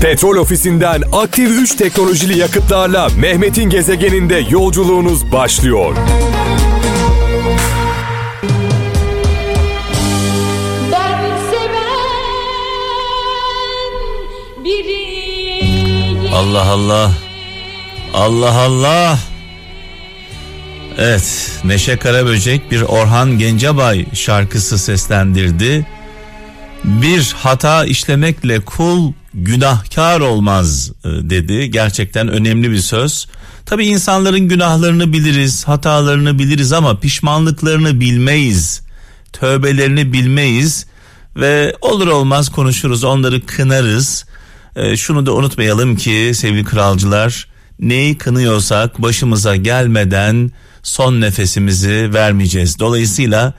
Petrol ofisinden aktif 3 teknolojili yakıtlarla Mehmet'in gezegeninde yolculuğunuz başlıyor. Allah Allah. Allah Allah. Evet, Neşe Karaböcek bir Orhan Gencebay şarkısı seslendirdi. Bir hata işlemekle kul günahkar olmaz e, dedi. Gerçekten önemli bir söz. Tabi insanların günahlarını biliriz, hatalarını biliriz ama pişmanlıklarını bilmeyiz. Tövbelerini bilmeyiz ve olur olmaz konuşuruz, onları kınarız. E, şunu da unutmayalım ki sevgili kralcılar, neyi kınıyorsak başımıza gelmeden son nefesimizi vermeyeceğiz. Dolayısıyla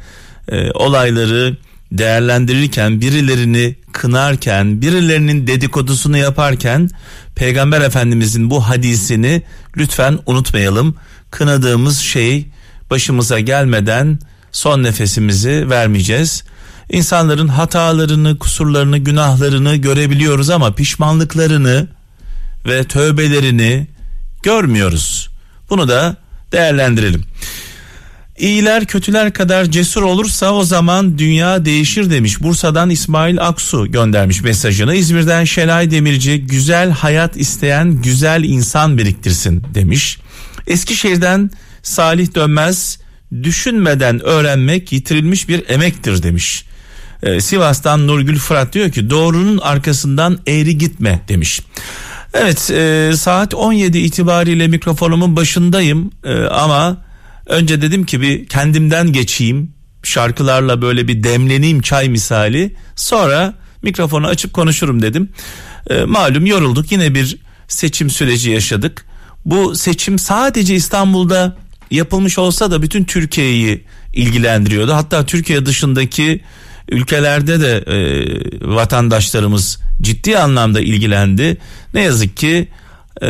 e, olayları değerlendirirken birilerini kınarken birilerinin dedikodusunu yaparken peygamber efendimizin bu hadisini lütfen unutmayalım. Kınadığımız şey başımıza gelmeden son nefesimizi vermeyeceğiz. İnsanların hatalarını, kusurlarını, günahlarını görebiliyoruz ama pişmanlıklarını ve tövbelerini görmüyoruz. Bunu da değerlendirelim. İyiler kötüler kadar cesur olursa o zaman dünya değişir demiş. Bursa'dan İsmail Aksu göndermiş mesajını. İzmir'den Şenay Demirci güzel hayat isteyen güzel insan biriktirsin demiş. Eskişehir'den Salih Dönmez düşünmeden öğrenmek yitirilmiş bir emektir demiş. Ee, Sivas'tan Nurgül Fırat diyor ki doğrunun arkasından eğri gitme demiş. Evet e, saat 17 itibariyle mikrofonumun başındayım e, ama önce dedim ki bir kendimden geçeyim şarkılarla böyle bir demleneyim çay misali sonra mikrofonu açıp konuşurum dedim. E, malum yorulduk yine bir seçim süreci yaşadık. Bu seçim sadece İstanbul'da yapılmış olsa da bütün Türkiye'yi ilgilendiriyordu. Hatta Türkiye dışındaki ülkelerde de e, vatandaşlarımız ciddi anlamda ilgilendi. Ne yazık ki e,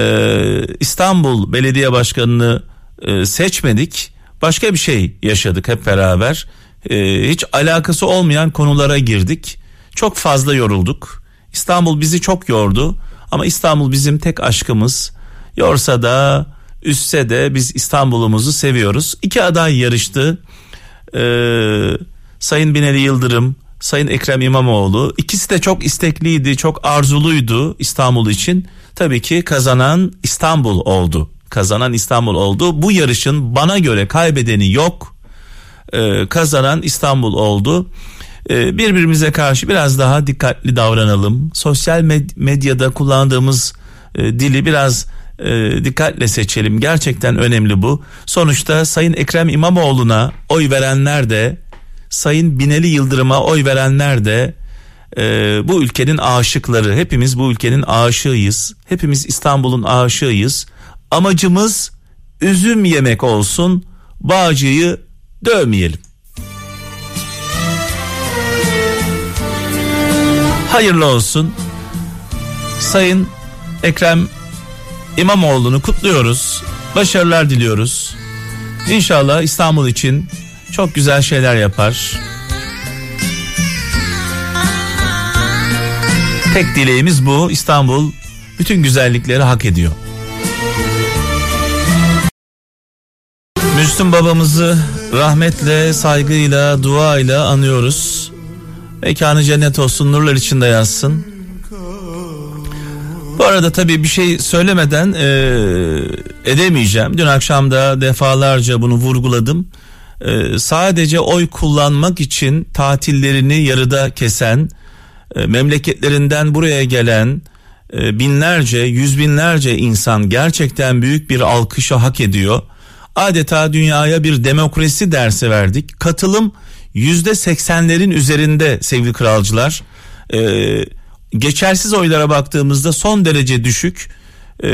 İstanbul Belediye Başkanı'nı e, seçmedik. Başka bir şey yaşadık hep beraber. E, hiç alakası olmayan konulara girdik. Çok fazla yorulduk. İstanbul bizi çok yordu. Ama İstanbul bizim tek aşkımız. Yorsa da üstse de biz İstanbul'umuzu seviyoruz. İki aday yarıştı. Ee, Sayın Binali Yıldırım, Sayın Ekrem İmamoğlu ikisi de çok istekliydi, çok arzuluydu İstanbul için. Tabii ki kazanan İstanbul oldu. Kazanan İstanbul oldu. Bu yarışın bana göre kaybedeni yok. Ee, kazanan İstanbul oldu. Ee, birbirimize karşı biraz daha dikkatli davranalım. Sosyal med- medyada kullandığımız e, dili biraz e, dikkatle seçelim. Gerçekten önemli bu. Sonuçta Sayın Ekrem İmamoğlu'na oy verenler de Sayın Binali Yıldırım'a oy verenler de e, bu ülkenin aşıkları. Hepimiz bu ülkenin aşığıyız. Hepimiz İstanbul'un aşığıyız. Amacımız üzüm yemek olsun. Bağcıyı dövmeyelim. Hayırlı olsun. Sayın Ekrem İmamoğlu'nu kutluyoruz. Başarılar diliyoruz. İnşallah İstanbul için çok güzel şeyler yapar. Tek dileğimiz bu. İstanbul bütün güzellikleri hak ediyor. Müslüm babamızı rahmetle, saygıyla, duayla anıyoruz. Mekanı cennet olsun, nurlar içinde yazsın. Bu arada tabii bir şey söylemeden e, edemeyeceğim. Dün akşam da defalarca bunu vurguladım. E, sadece oy kullanmak için tatillerini yarıda kesen, e, memleketlerinden buraya gelen e, binlerce, yüz binlerce insan gerçekten büyük bir alkışa hak ediyor. Adeta dünyaya bir demokrasi dersi verdik. Katılım yüzde seksenlerin üzerinde sevgili kralcılar. Ee, geçersiz oylara baktığımızda son derece düşük. Ee,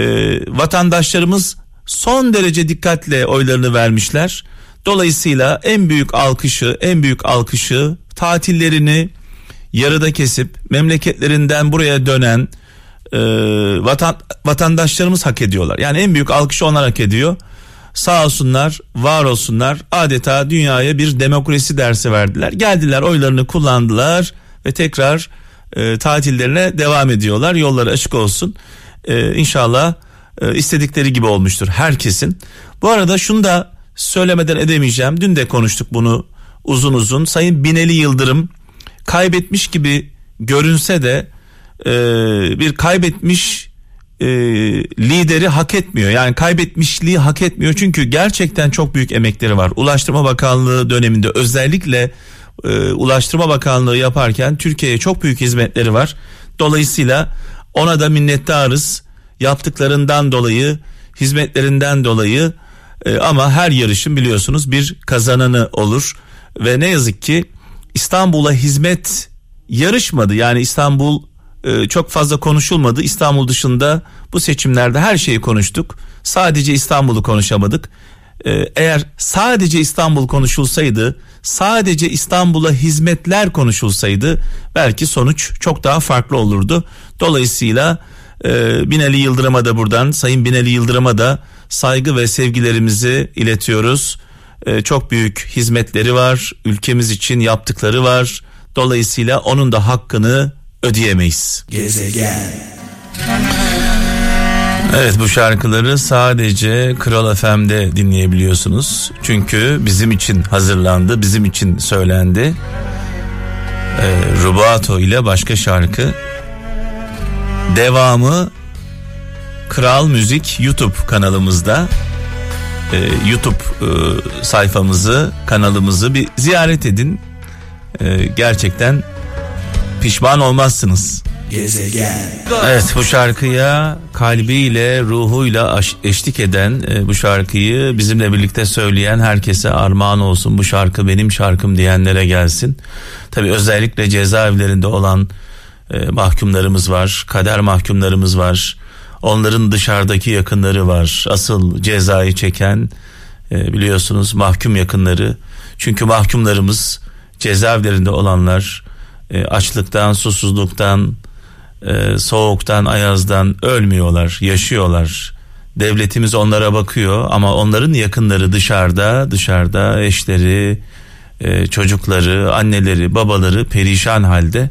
vatandaşlarımız son derece dikkatle oylarını vermişler. Dolayısıyla en büyük alkışı, en büyük alkışı tatillerini yarıda kesip memleketlerinden buraya dönen e, vatan, vatandaşlarımız hak ediyorlar. Yani en büyük alkışı onlar hak ediyor. Sağ olsunlar, var olsunlar. Adeta dünyaya bir demokrasi dersi verdiler. Geldiler, oylarını kullandılar ve tekrar e, tatillerine devam ediyorlar. Yolları açık olsun. E, inşallah e, istedikleri gibi olmuştur herkesin. Bu arada şunu da söylemeden edemeyeceğim. Dün de konuştuk bunu uzun uzun. Sayın Bineli Yıldırım kaybetmiş gibi görünse de e, bir kaybetmiş e, lideri hak etmiyor. Yani kaybetmişliği hak etmiyor. Çünkü gerçekten çok büyük emekleri var. Ulaştırma Bakanlığı döneminde özellikle e, Ulaştırma Bakanlığı yaparken Türkiye'ye çok büyük hizmetleri var. Dolayısıyla ona da minnettarız. Yaptıklarından dolayı, hizmetlerinden dolayı e, ama her yarışın biliyorsunuz bir kazananı olur ve ne yazık ki İstanbul'a hizmet yarışmadı. Yani İstanbul e, çok fazla konuşulmadı. İstanbul dışında bu seçimlerde her şeyi konuştuk. Sadece İstanbul'u konuşamadık. E, eğer sadece İstanbul konuşulsaydı, sadece İstanbul'a hizmetler konuşulsaydı belki sonuç çok daha farklı olurdu. Dolayısıyla e, Binali Yıldırım'a da buradan Sayın Binali Yıldırım'a da saygı ve sevgilerimizi iletiyoruz. E, çok büyük hizmetleri var, ülkemiz için yaptıkları var. Dolayısıyla onun da hakkını ödeyemeyiz. Gezegen. Evet bu şarkıları sadece Kral FM'de dinleyebiliyorsunuz. Çünkü bizim için hazırlandı, bizim için söylendi. Ee, Rubato ile başka şarkı. Devamı Kral Müzik YouTube kanalımızda. Ee, YouTube e, sayfamızı, kanalımızı bir ziyaret edin. Ee, gerçekten pişman olmazsınız. Gezegen. Evet bu şarkıya kalbiyle ruhuyla eşlik eden e, bu şarkıyı bizimle birlikte söyleyen herkese armağan olsun bu şarkı benim şarkım diyenlere gelsin. Tabi özellikle cezaevlerinde olan e, mahkumlarımız var kader mahkumlarımız var onların dışarıdaki yakınları var asıl cezayı çeken e, biliyorsunuz mahkum yakınları çünkü mahkumlarımız cezaevlerinde olanlar e, açlıktan, susuzluktan, e, soğuktan, ayazdan ölmüyorlar, yaşıyorlar. Devletimiz onlara bakıyor ama onların yakınları dışarıda, dışarıda eşleri, e, çocukları, anneleri, babaları perişan halde.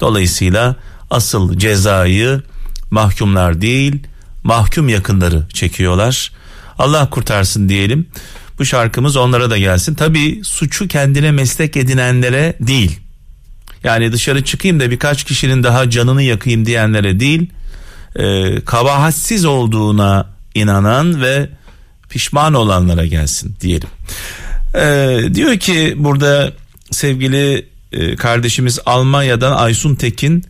Dolayısıyla asıl cezayı mahkumlar değil, mahkum yakınları çekiyorlar. Allah kurtarsın diyelim. Bu şarkımız onlara da gelsin. Tabii suçu kendine meslek edinenlere değil. Yani dışarı çıkayım da birkaç kişinin daha canını yakayım diyenlere değil, e, kabahatsiz olduğuna inanan ve pişman olanlara gelsin diyelim. E, diyor ki burada sevgili e, kardeşimiz Almanya'dan Aysun Tekin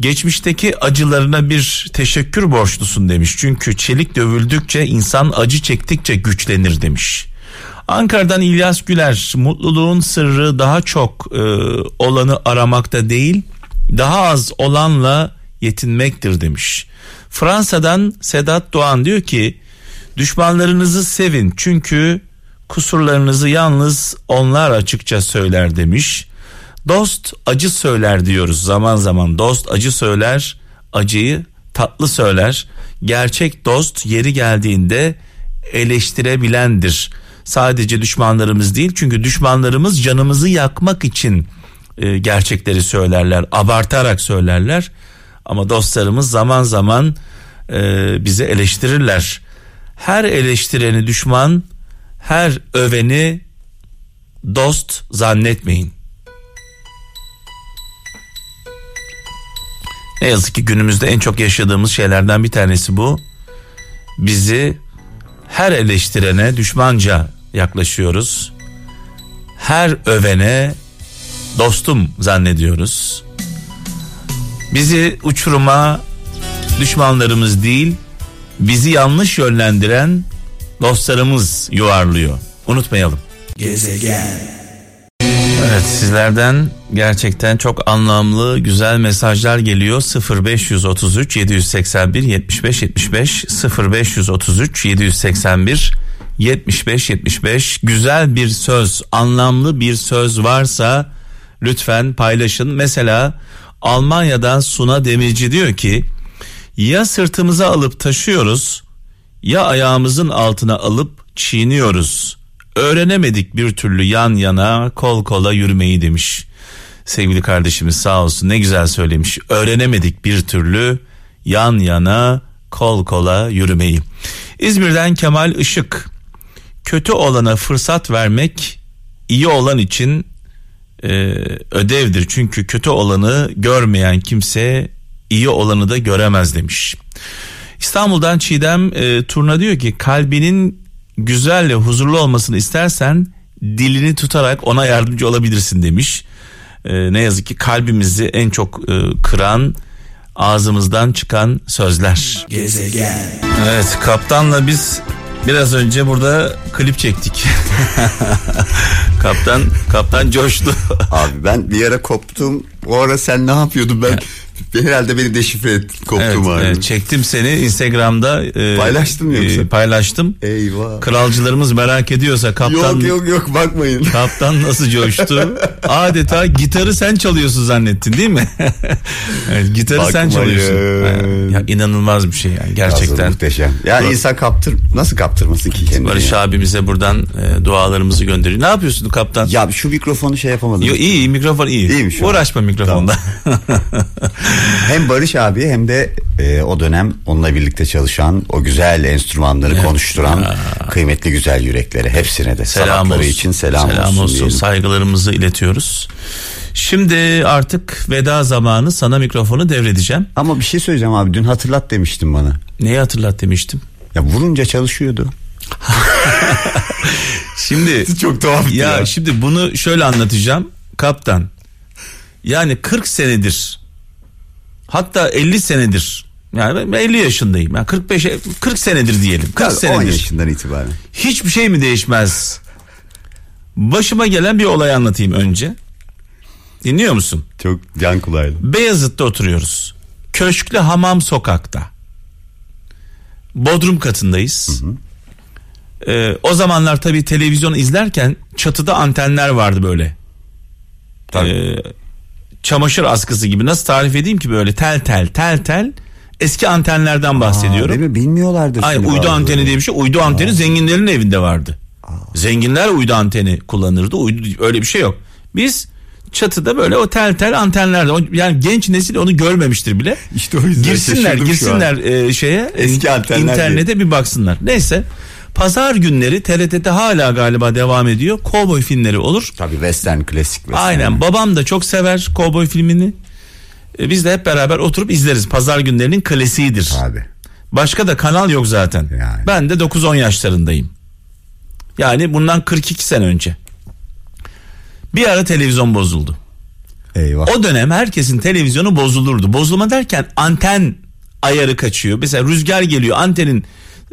geçmişteki acılarına bir teşekkür borçlusun demiş. Çünkü çelik dövüldükçe insan acı çektikçe güçlenir demiş. Ankara'dan İlyas Güler mutluluğun sırrı daha çok e, olanı aramakta değil daha az olanla yetinmektir demiş. Fransa'dan Sedat Doğan diyor ki düşmanlarınızı sevin çünkü kusurlarınızı yalnız onlar açıkça söyler demiş. Dost acı söyler diyoruz zaman zaman dost acı söyler acıyı tatlı söyler. Gerçek dost yeri geldiğinde eleştirebilendir sadece düşmanlarımız değil çünkü düşmanlarımız canımızı yakmak için e, gerçekleri söylerler abartarak söylerler. Ama dostlarımız zaman zaman e, bizi eleştirirler. Her eleştireni düşman her öveni dost zannetmeyin. Ne yazık ki günümüzde en çok yaşadığımız şeylerden bir tanesi bu. Bizi her eleştirene düşmanca yaklaşıyoruz. Her övene dostum zannediyoruz. Bizi uçuruma düşmanlarımız değil, bizi yanlış yönlendiren dostlarımız yuvarlıyor. Unutmayalım. Gezegen. Evet sizlerden gerçekten çok anlamlı güzel mesajlar geliyor 0533 781 75 75 0533 781 75 75 güzel bir söz, anlamlı bir söz varsa lütfen paylaşın. Mesela Almanya'dan Suna Demirci diyor ki ya sırtımıza alıp taşıyoruz ya ayağımızın altına alıp çiğniyoruz. Öğrenemedik bir türlü yan yana kol kola yürümeyi demiş. Sevgili kardeşimiz sağ olsun ne güzel söylemiş. Öğrenemedik bir türlü yan yana kol kola yürümeyi. İzmir'den Kemal Işık. Kötü olana fırsat vermek iyi olan için e, ödevdir. Çünkü kötü olanı görmeyen kimse iyi olanı da göremez demiş. İstanbul'dan Çiğdem e, Turna diyor ki kalbinin güzel ve huzurlu olmasını istersen dilini tutarak ona yardımcı olabilirsin demiş. E, ne yazık ki kalbimizi en çok e, kıran ağzımızdan çıkan sözler. Gezegen. Evet kaptanla biz biraz önce burada klip çektik. kaptan kaptan coştu. Abi ben bir ara koptum. O ara sen ne yapıyordun ben? Herhalde beni deşifre ettin koptum evet, abi. Evet, çektim seni Instagram'da. E, Paylaştın mı yoksa? E, paylaştım. Eyvah. Kralcılarımız merak ediyorsa kaptan Yok yok yok bakmayın. Kaptan nasıl coştu? Adeta gitarı sen çalıyorsun zannettin değil mi? evet, gitarı sen Bakmayın. çalıyorsun. Ya, inanılmaz bir şey yani gerçekten. Aslında muhteşem. Yani Dur. insan kaptır nasıl kaptırmasın ki kendini? Barış ya? abimize buradan e, dualarımızı gönderiyor. Ne yapıyorsun kaptan? Ya şu mikrofonu şey yapamadım. Yo, iyi, iyi mikrofon iyi. İyiymiş. Uğraşma mikrofonda. Hem Barış abi hem de e, o dönem onunla birlikte çalışan o güzel enstrümanları konuşturan kıymetli güzel yürekleri hepsine de selam olsun. için selam, olsun, diyelim. Saygılarımızı iletiyoruz. Şimdi artık veda zamanı sana mikrofonu devredeceğim. Ama bir şey söyleyeceğim abi dün hatırlat demiştin bana. Neyi hatırlat demiştim? Ya vurunca çalışıyordu. Şimdi Çok tuhaf ya, şimdi bunu şöyle anlatacağım kaptan. Yani 40 senedir hatta 50 senedir yani ben 50 yaşındayım. Yani 45 40 senedir diyelim. 40 10 senedir. yaşından itibaren. Hiçbir şey mi değişmez? Başıma gelen bir olay anlatayım önce. Dinliyor musun? Çok can kulağıyla. Beyazıt'ta oturuyoruz. Köşklü Hamam Sokak'ta. Bodrum katındayız. Ee, o zamanlar tabii televizyon izlerken çatıda antenler vardı böyle. Tabii. Ee, çamaşır askısı gibi nasıl tarif edeyim ki böyle tel tel tel tel eski antenlerden bahsediyorum. Aa, değil mi? Bilmiyorlardır. Ay şimdi uydu anteni diye bir şey. Uydu anteni zenginlerin evinde vardı. Zenginler uydu anteni kullanırdı. Uydu öyle bir şey yok. Biz çatıda böyle o tel tel antenlerde yani genç nesil onu görmemiştir bile. İşte o yüzden girsinler girsinler e, şeye Eski antenler internete bir baksınlar. Neyse pazar günleri TRT'de hala galiba devam ediyor. Kovboy filmleri olur. Tabii western klasik western. Aynen babam da çok sever kovboy filmini. E, Biz de hep beraber oturup izleriz. Pazar günlerinin klasiğidir. Abi. Başka da kanal yok zaten. Yani. Ben de 9-10 yaşlarındayım. Yani bundan 42 sene önce. Bir ara televizyon bozuldu. Eyvah. O dönem herkesin televizyonu bozulurdu. Bozulma derken anten ayarı kaçıyor. Mesela rüzgar geliyor antenin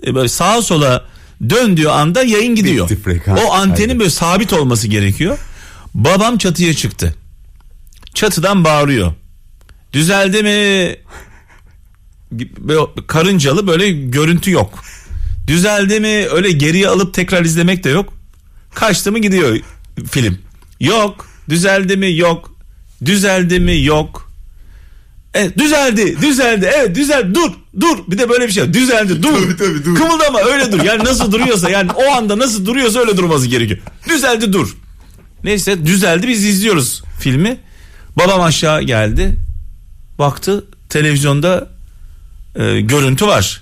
e, böyle sağa sola döndüğü anda yayın gidiyor. Bitti frekans. O antenin Aynen. böyle sabit olması gerekiyor. Babam çatıya çıktı. Çatıdan bağırıyor. Düzeldi mi? Böyle karıncalı böyle görüntü yok. Düzeldi mi? Öyle geriye alıp tekrar izlemek de yok. Kaçtı mı gidiyor film. Yok. Düzeldi mi? Yok. Düzeldi mi? Yok. Evet düzeldi düzeldi. Evet düzel dur dur. Bir de böyle bir şey düzeldi dur. Tabii, tabii, dur. kımıldama öyle dur. Yani nasıl duruyorsa yani o anda nasıl duruyorsa öyle durması gerekiyor. Düzeldi dur. Neyse düzeldi. Biz izliyoruz filmi. Babam aşağı geldi. Baktı televizyonda e, görüntü var.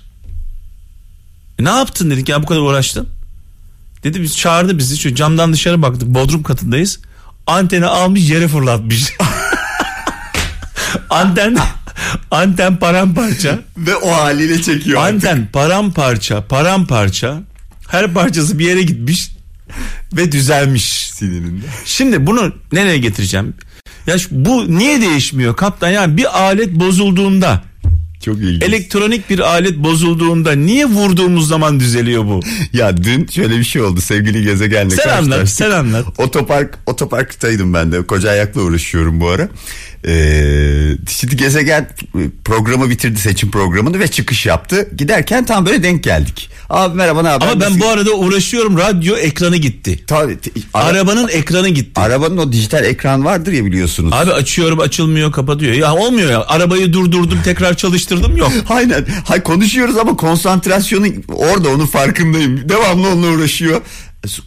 E, ne yaptın dedik ya bu kadar uğraştın. Dedi biz çağırdı bizi. Şu camdan dışarı baktık. Bodrum katındayız. Anteni almış yere fırlatmış anten anten paramparça Ve o haliyle çekiyor. artık. anten paramparça paramparça her parçası bir yere gitmiş ve düzelmiş Sinirinde. şimdi bunu nereye getireceğim ya bu niye değişmiyor kaptan yani bir alet bozulduğunda Çok ilginç. elektronik bir alet bozulduğunda niye vurduğumuz zaman düzeliyor bu Ya dün şöyle bir şey oldu sevgili gezegenle sen anlat sen anlat Otopark otoparktaydım ben de. Koca ayakla uğraşıyorum bu ara. Ee, şimdi gezegen programı bitirdi seçim programını ve çıkış yaptı. Giderken tam böyle denk geldik. Abi merhaba ne haber? ama ben Nasıl- bu arada uğraşıyorum radyo ekranı gitti Tabii, ara- arabanın ekranı gitti arabanın o dijital ekran vardır ya biliyorsunuz. Abi açıyorum açılmıyor kapatıyor. Ya olmuyor ya. Arabayı durdurdum tekrar çalıştırdım yok. Aynen. Hay konuşuyoruz ama konsantrasyonu orada onun farkındayım. Devamlı onunla uğraşıyor.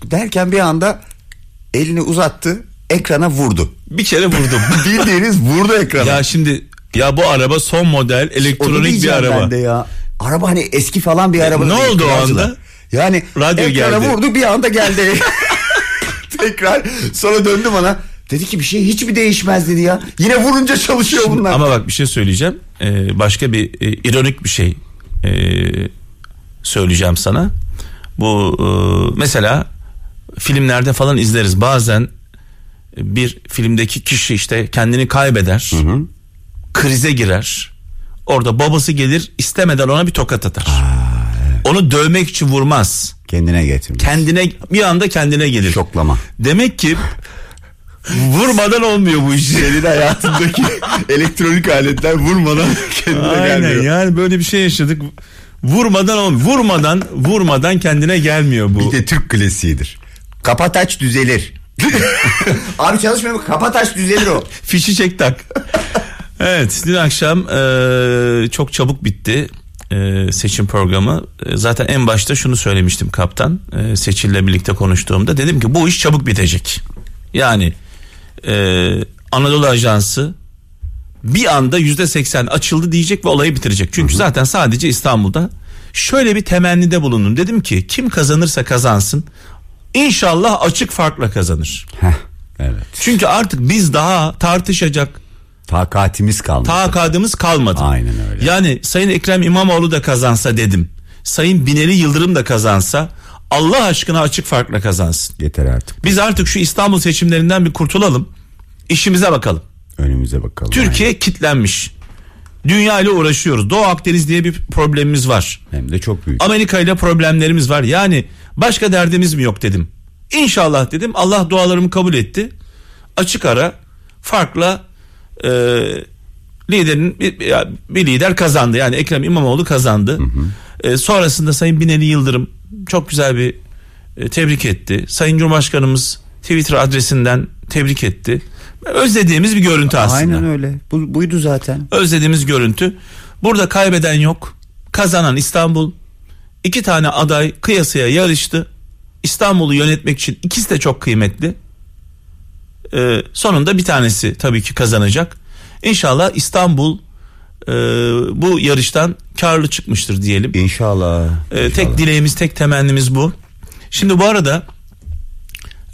Derken bir anda elini uzattı. Ekrana vurdu. Bir kere vurdum. Bildiğiniz vurdu ekrana. ya şimdi ya bu araba son model elektronik bir araba. ben de ya. Araba hani eski falan bir araba. ne oldu o anda? Yani Radyo ekrana geldi. vurdu bir anda geldi. Tekrar sonra döndü bana. Dedi ki bir şey hiç mi değişmez dedi ya. Yine vurunca çalışıyor bunlar. Ama bak bir şey söyleyeceğim. Ee, başka bir e, ironik bir şey e, söyleyeceğim sana. Bu e, mesela filmlerde falan izleriz. Bazen bir filmdeki kişi işte kendini kaybeder. Krize girer. Orada babası gelir istemeden ona bir tokat atar. Onu dövmek için vurmaz. Kendine getirmiş. Kendine bir anda kendine gelir. Şoklama. Demek ki vurmadan olmuyor bu iş. Senin hayatındaki elektronik aletler vurmadan kendine Aynen gelmiyor. yani böyle bir şey yaşadık. Vurmadan olmuyor. Vurmadan vurmadan kendine gelmiyor bu. Bir de Türk klasiğidir. Kapat aç düzelir. Abi çalışmıyor mu? Kapat aç düzelir o. Fişi çek tak. evet dün akşam e, çok çabuk bitti e, seçim programı. E, zaten en başta şunu söylemiştim kaptan. E, Seçil'le birlikte konuştuğumda dedim ki bu iş çabuk bitecek. Yani e, Anadolu Ajansı bir anda yüzde seksen açıldı diyecek ve olayı bitirecek. Çünkü zaten sadece İstanbul'da şöyle bir temennide bulundum. Dedim ki kim kazanırsa kazansın İnşallah açık farkla kazanır. Heh, evet. Çünkü artık biz daha tartışacak Takatimiz kalmadı. takadımız kalmadı. Aynen öyle. Yani Sayın Ekrem İmamoğlu da kazansa dedim. Sayın Binali Yıldırım da kazansa Allah aşkına açık farkla kazansın. Yeter artık. Biz artık şu İstanbul seçimlerinden bir kurtulalım. İşimize bakalım. Önümüze bakalım. Türkiye kitlenmiş. Dünya ile uğraşıyoruz. Doğu Akdeniz diye bir problemimiz var. Hem de çok büyük. Amerika ile problemlerimiz var. Yani başka derdimiz mi yok dedim. İnşallah dedim. Allah dualarımı kabul etti. Açık ara farkla e, liderin bir, bir lider kazandı. Yani Ekrem İmamoğlu kazandı. E, sonrasında Sayın Binali Yıldırım çok güzel bir e, tebrik etti. Sayın Cumhurbaşkanımız Twitter adresinden tebrik etti. Özlediğimiz bir görüntü aslında. Aynen öyle. Bu, buydu zaten. Özlediğimiz görüntü. Burada kaybeden yok. Kazanan İstanbul. İki tane aday kıyasıya yarıştı. İstanbul'u yönetmek için ikisi de çok kıymetli. Ee, sonunda bir tanesi tabii ki kazanacak. İnşallah İstanbul e, bu yarıştan karlı çıkmıştır diyelim. İnşallah. Ee, tek dileğimiz, tek temennimiz bu. Şimdi bu arada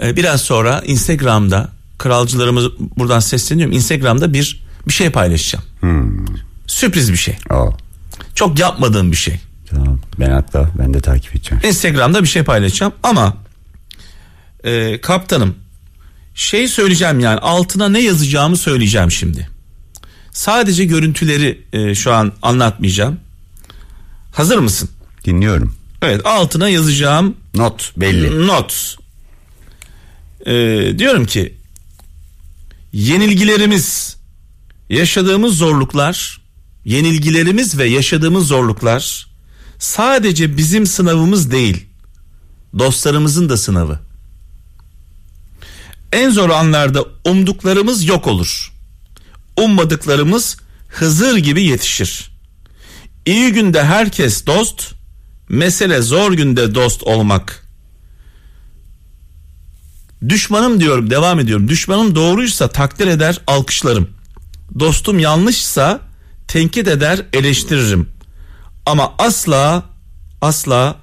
e, biraz sonra Instagram'da kralcılarımız buradan sesleniyorum. Instagram'da bir bir şey paylaşacağım. Sürpriz bir şey. Aa, Çok yapmadığım bir şey. tamam. Ben hatta ben de takip edeceğim. Instagram'da bir şey paylaşacağım ama e, kaptanım şey söyleyeceğim yani altına ne yazacağımı söyleyeceğim şimdi. Sadece görüntüleri e, şu an anlatmayacağım. Hazır mısın? Dinliyorum. Evet altına yazacağım Not belli. not. Ee, diyorum ki yenilgilerimiz, yaşadığımız zorluklar, yenilgilerimiz ve yaşadığımız zorluklar sadece bizim sınavımız değil, dostlarımızın da sınavı. En zor anlarda umduklarımız yok olur. Ummadıklarımız Hızır gibi yetişir. İyi günde herkes dost, mesele zor günde dost olmak. Düşmanım diyorum, devam ediyorum. Düşmanım doğruysa takdir eder, alkışlarım. Dostum yanlışsa tenkit eder, eleştiririm. Ama asla asla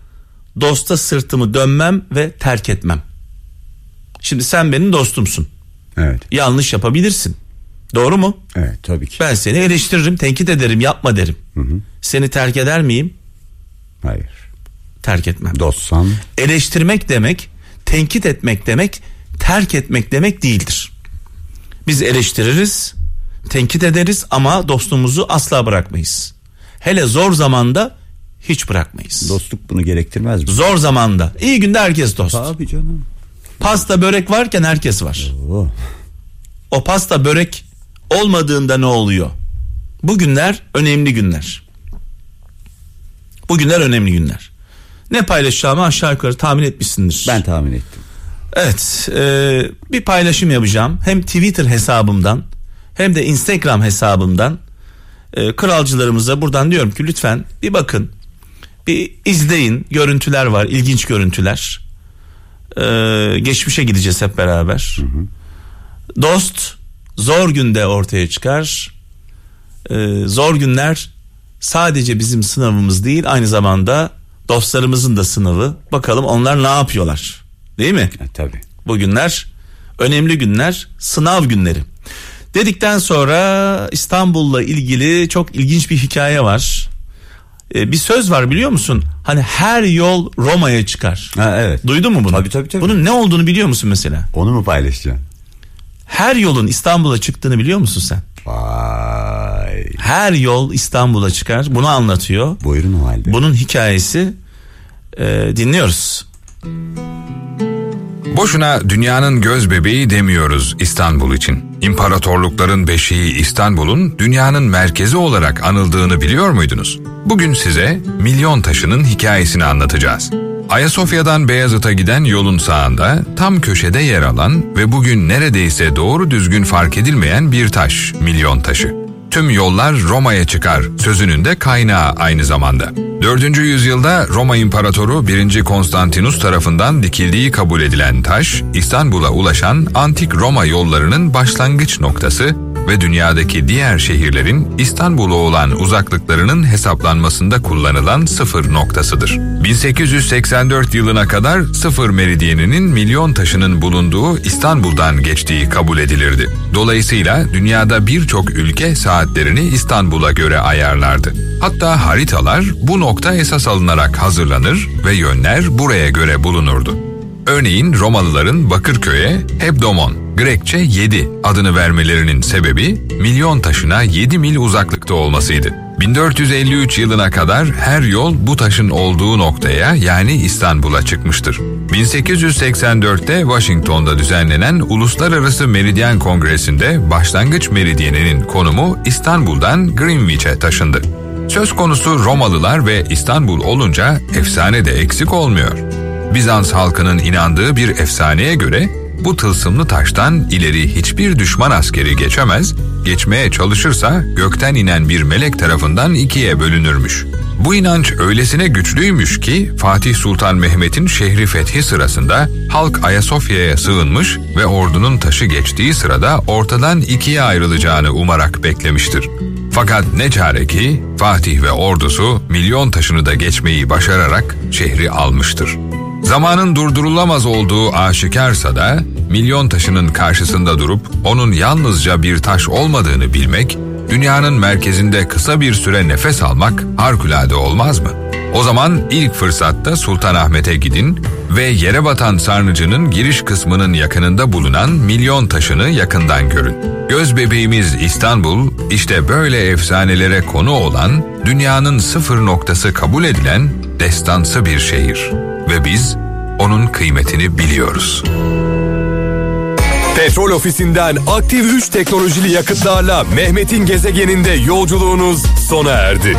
dosta sırtımı dönmem ve terk etmem. Şimdi sen benim dostumsun. Evet. Yanlış yapabilirsin. Doğru mu? Evet tabii ki. Ben seni eleştiririm, tenkit ederim, yapma derim. Seni terk eder miyim? Hayır. Terk etmem. Dostsan Eleştirmek demek, tenkit etmek demek, terk etmek demek değildir. Biz eleştiririz, tenkit ederiz ama dostluğumuzu asla bırakmayız. Hele zor zamanda hiç bırakmayız. dostluk bunu gerektirmez mi? Zor zamanda. iyi günde herkes dost. Tabii canım. Pasta börek varken herkes var. Oo. O pasta börek olmadığında ne oluyor? Bu günler önemli günler. Bu günler önemli günler. Ne paylaşacağımı aşağı yukarı tahmin etmişsindir. Ben tahmin ettim. Evet e, bir paylaşım yapacağım. Hem Twitter hesabımdan hem de Instagram hesabımdan. E, kralcılarımıza buradan diyorum ki lütfen bir bakın. Bir izleyin. Görüntüler var. ilginç görüntüler. E, geçmişe gideceğiz hep beraber. Dost zor günde ortaya çıkar. Ee, zor günler sadece bizim sınavımız değil aynı zamanda dostlarımızın da sınavı. Bakalım onlar ne yapıyorlar. Değil mi? E, tabii. Bu günler önemli günler, sınav günleri. Dedikten sonra İstanbul'la ilgili çok ilginç bir hikaye var. Ee, bir söz var biliyor musun? Hani her yol Roma'ya çıkar. Ha, evet. Duydun mu bunu? Tabii, tabii, tabii. Bunun ne olduğunu biliyor musun mesela? Onu mu paylaşacaksın? Her yolun İstanbul'a çıktığını biliyor musun sen? Her yol İstanbul'a çıkar. Bunu anlatıyor. Buyurun o halde. Bunun hikayesi e, dinliyoruz. Boşuna dünyanın göz bebeği demiyoruz İstanbul için. İmparatorlukların beşiği İstanbul'un dünyanın merkezi olarak anıldığını biliyor muydunuz? Bugün size milyon taşının hikayesini anlatacağız. Ayasofya'dan Beyazıt'a giden yolun sağında tam köşede yer alan ve bugün neredeyse doğru düzgün fark edilmeyen bir taş, milyon taşı. Tüm yollar Roma'ya çıkar sözünün de kaynağı aynı zamanda. 4. yüzyılda Roma İmparatoru 1. Konstantinus tarafından dikildiği kabul edilen taş, İstanbul'a ulaşan antik Roma yollarının başlangıç noktası ve dünyadaki diğer şehirlerin İstanbul'a olan uzaklıklarının hesaplanmasında kullanılan sıfır noktasıdır. 1884 yılına kadar sıfır meridyeninin milyon taşının bulunduğu İstanbul'dan geçtiği kabul edilirdi. Dolayısıyla dünyada birçok ülke saatlerini İstanbul'a göre ayarlardı. Hatta haritalar bu nokta esas alınarak hazırlanır ve yönler buraya göre bulunurdu. Örneğin Romalıların Bakırköy'e Hebdomon, Grekçe 7 adını vermelerinin sebebi milyon taşına 7 mil uzaklıkta olmasıydı. 1453 yılına kadar her yol bu taşın olduğu noktaya yani İstanbul'a çıkmıştır. 1884'te Washington'da düzenlenen Uluslararası Meridyen Kongresi'nde başlangıç meridyeninin konumu İstanbul'dan Greenwich'e taşındı. Söz konusu Romalılar ve İstanbul olunca efsane de eksik olmuyor. Bizans halkının inandığı bir efsaneye göre bu tılsımlı taştan ileri hiçbir düşman askeri geçemez, geçmeye çalışırsa gökten inen bir melek tarafından ikiye bölünürmüş. Bu inanç öylesine güçlüymüş ki Fatih Sultan Mehmet'in şehri fethi sırasında halk Ayasofya'ya sığınmış ve ordunun taşı geçtiği sırada ortadan ikiye ayrılacağını umarak beklemiştir. Fakat ne çare ki Fatih ve ordusu milyon taşını da geçmeyi başararak şehri almıştır. Zamanın durdurulamaz olduğu aşikarsa da milyon taşının karşısında durup onun yalnızca bir taş olmadığını bilmek, dünyanın merkezinde kısa bir süre nefes almak harikulade olmaz mı? O zaman ilk fırsatta Sultanahmet'e gidin ve yere batan sarnıcının giriş kısmının yakınında bulunan milyon taşını yakından görün. Göz bebeğimiz İstanbul işte böyle efsanelere konu olan dünyanın sıfır noktası kabul edilen destansı bir şehir ve biz onun kıymetini biliyoruz. Petrol ofisinden aktif 3 teknolojili yakıtlarla Mehmet'in gezegeninde yolculuğunuz sona erdi.